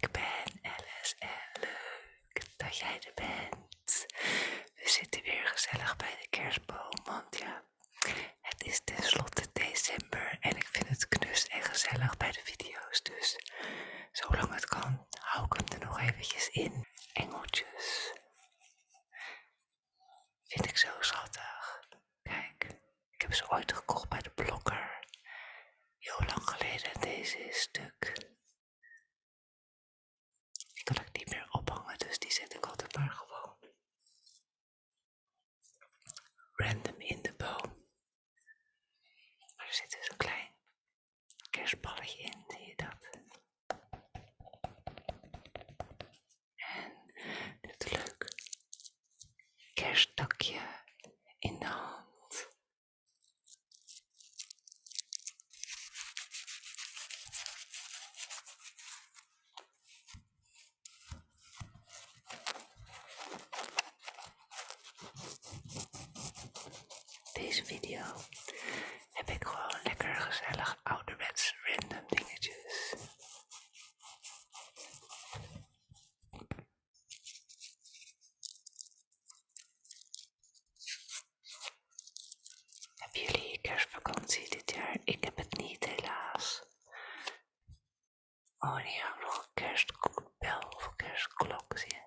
Ik ben Alice en leuk dat jij er bent. We zitten weer gezellig bij de kerstboom, want ja, het is tenslotte december en ik vind het knus en gezellig bij de video's. Dus zolang het kan, hou ik hem er nog eventjes in. Engeltjes. Vind ik zo schattig. Kijk, ik heb ze ooit gekocht bij de blokker. Heel lang geleden deze is stuk. Die kan ik niet meer ophangen, dus die zet ik altijd maar gewoon random in de boom. Maar er zit dus een klein kerstballetje in, zie je dat? En dit leuk kersttakje in de hand. Deze video heb ik gewoon lekker gezellig ouderwets random dingetjes. Hebben jullie kerstvakantie dit jaar? Ik heb het niet helaas. Oh, en hier hangt nog een kerstbel of een kerstklok, zie je?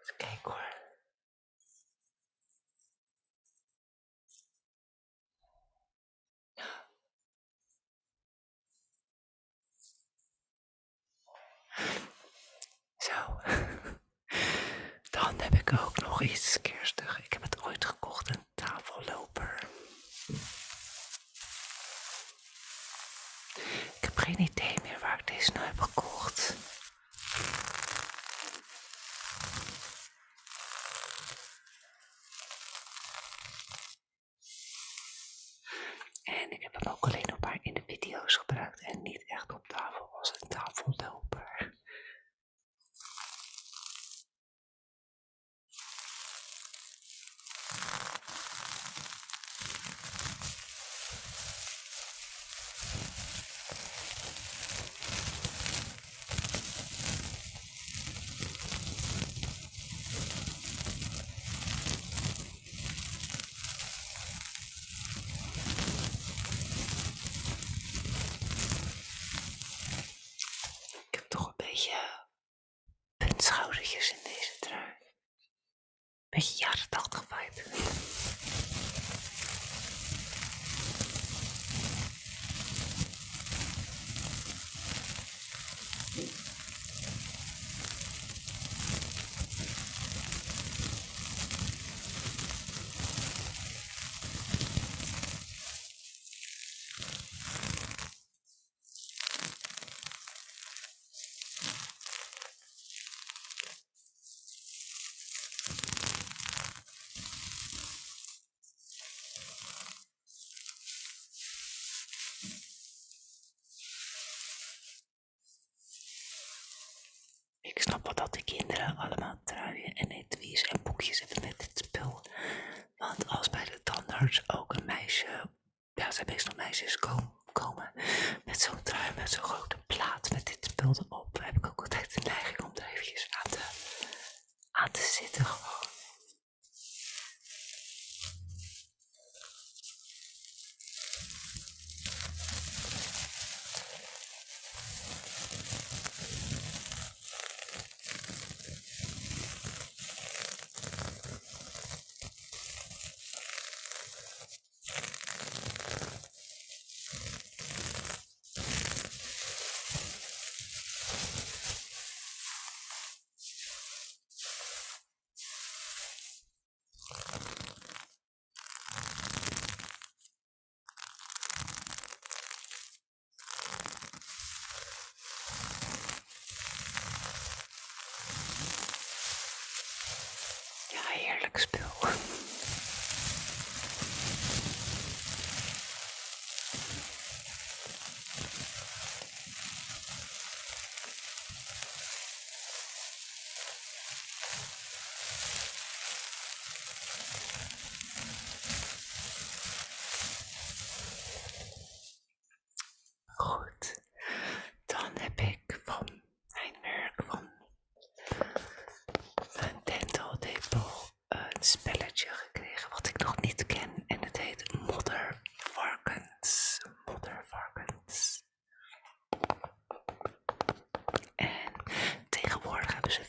Even kijken hoor. Zo. Dan heb ik ook nog iets kerstigs. Ik heb het ooit gekocht, een tafelloper. Ik heb geen idee meer waar ik deze nou heb gekocht. En ik heb hem ook alleen nog maar in de video's gebruikt en niet echt op tafel als een tafelloper. Ik heb toch een beetje puntschoudertjes in deze trui. Beetje jaren 80 vibe. Ik snap wel dat de kinderen allemaal truien en etuies en boekjes hebben met dit spul. Want als bij de tandarts ook een meisje, ja, zijn meestal meisjes komen, komen met zo'n trui met zo'n grote plaat met dit spul erop, heb ik ook altijd de neiging om er eventjes aan te, aan te zitten gewoon. Heerlijk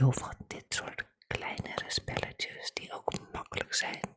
veel van dit soort kleinere spelletjes die ook makkelijk zijn.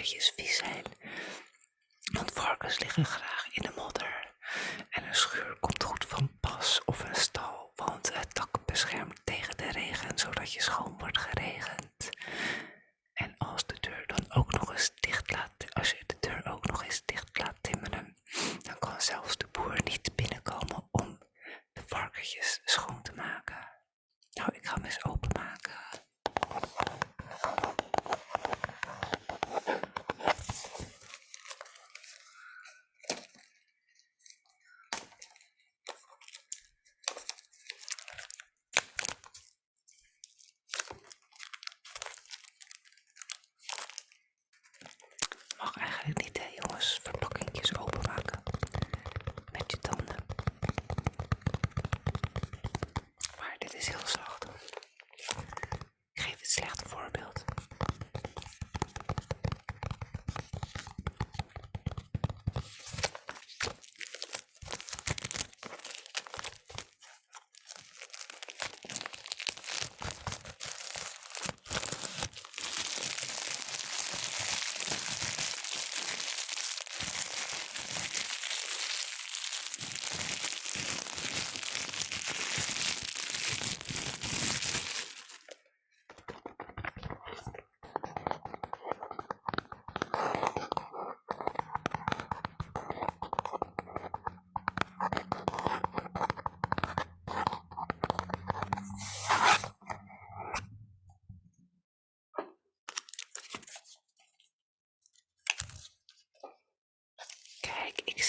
varkentjes vies zijn. Want varkens liggen graag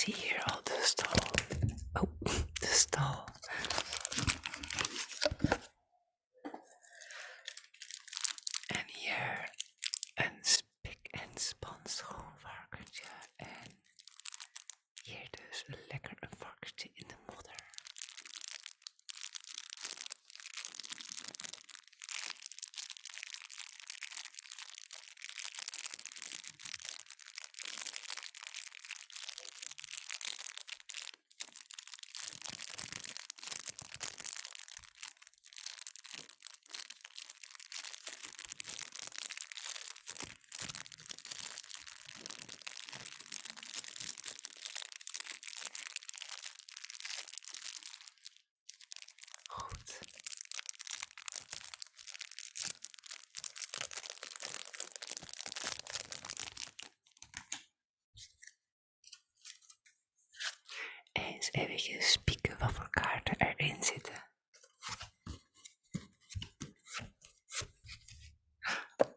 see you. beetje spieken wat voor kaarten erin zitten.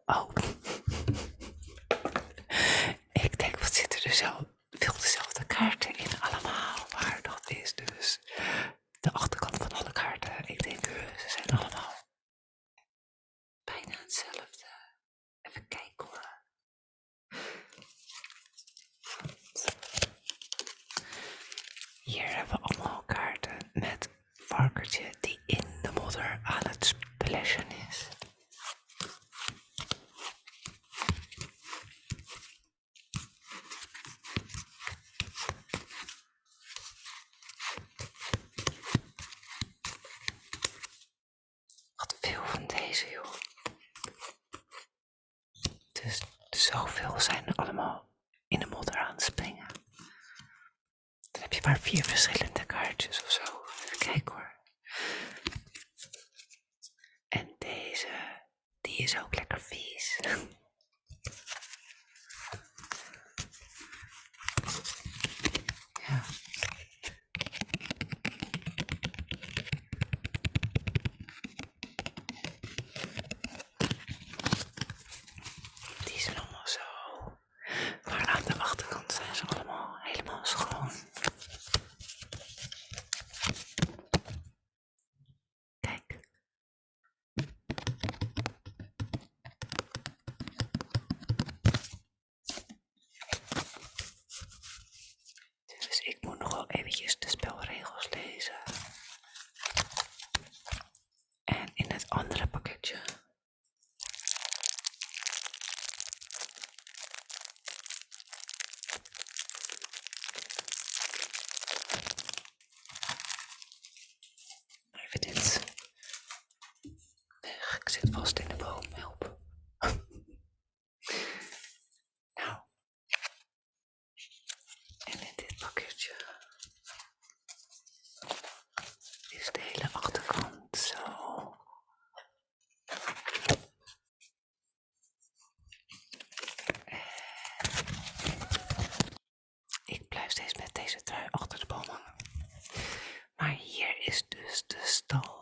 Oh. Ik denk, wat zit er zo. Zoveel zijn allemaal in de modder aan het springen. Dan heb je maar vier verschillende kaartjes of zo. Even kijken hoor. En deze, die is ook lekker vies. Ja. Die zijn allemaal zo. Maar aan de achterkant zijn ze allemaal helemaal schoon. Kijk. Dus ik moet nog wel eventjes de spelregels lezen. En in het andere pakketje Even dit weg. Ik vast in de boom. Help. nou. En in dit pakketje is de hele achterkant zo. Ik blijf steeds met deze trui achter de boom hangen. Maar hier is dus de stal.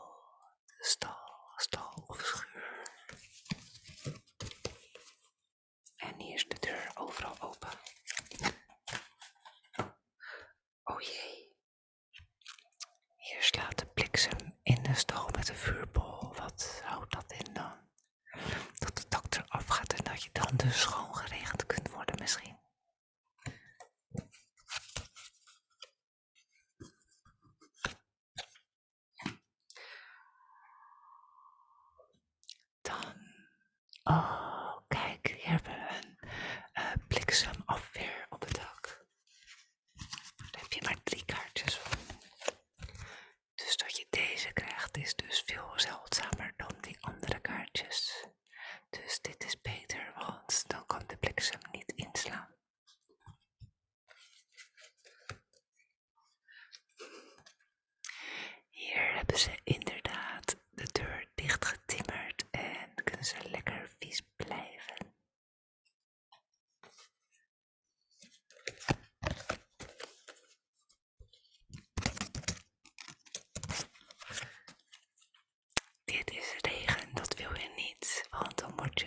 oh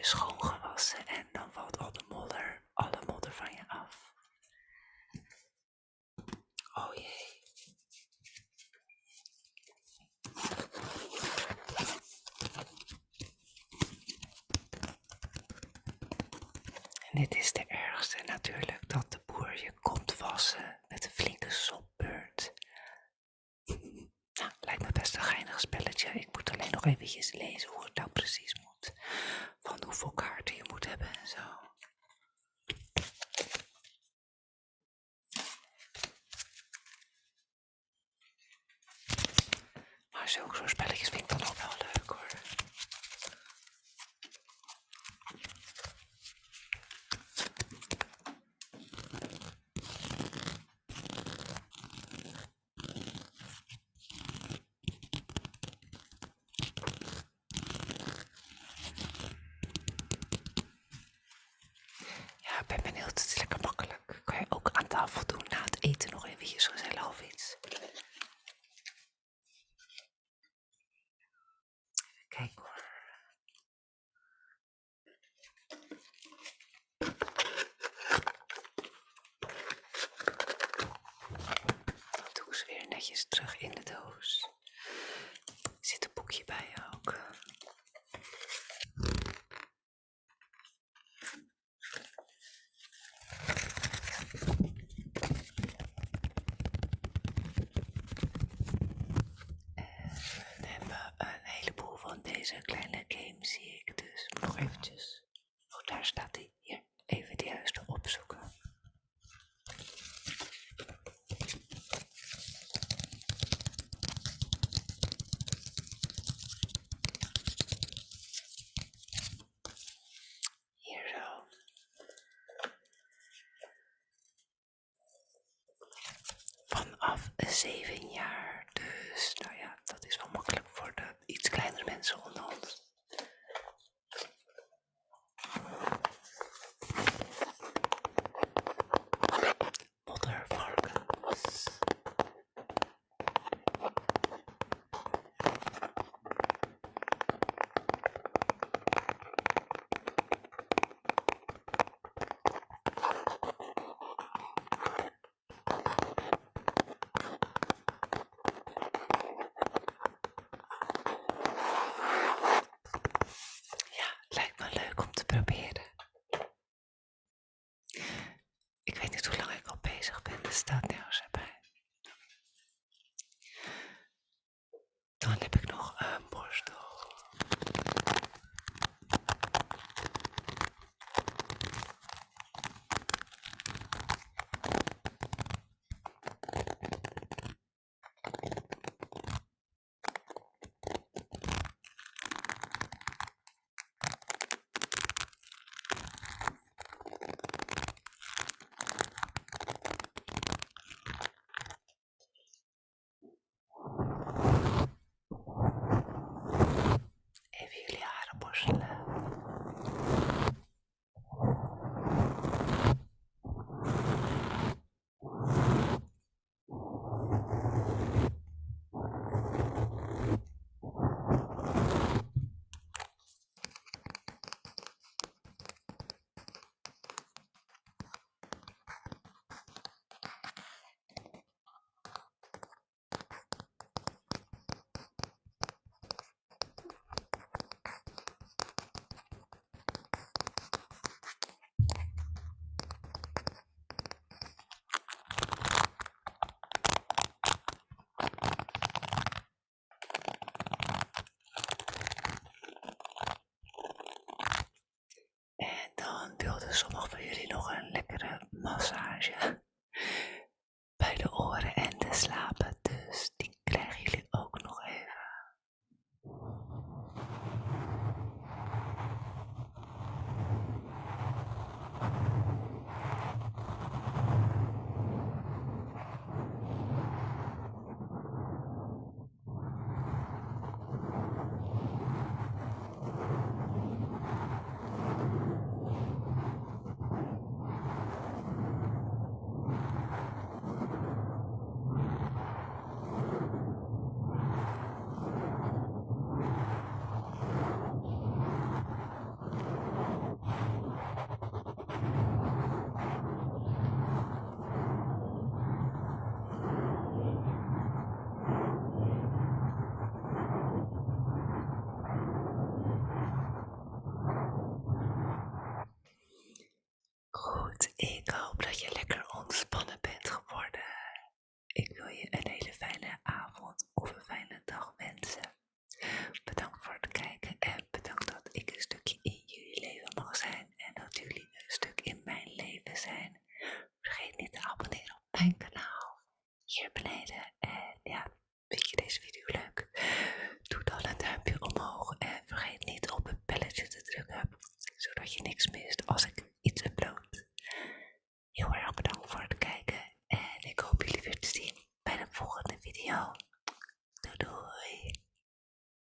schoongewassen en dan valt al de modder, alle modder van je af. Oh jee. En dit is de ergste natuurlijk, dat de boer je komt wassen met een flinke sopbeurt. Nou, lijkt me best een geinig spelletje. Ik moet alleen nog eventjes lezen hoe het nou precies hoeveel kaarten je moet hebben en zo. Maar zulke soort spelletjes vind ik dan ook wel leuk hoor. Ja, ik ben benieuwd. Het is lekker makkelijk. Kan je ook aan tafel doen na het eten nog eventjes gezellig of iets. Even kijken hoor. Dan doe ik ze weer netjes terug in de doos. Er zit een boekje bij ook. We hebben een heleboel van deze kleine games, zie ik dus. Nog eventjes. Oh, daar staat hij. Hier, even de juiste opzoeken. stat, že? Pre... sommigen van jullie nog een lekkere massage.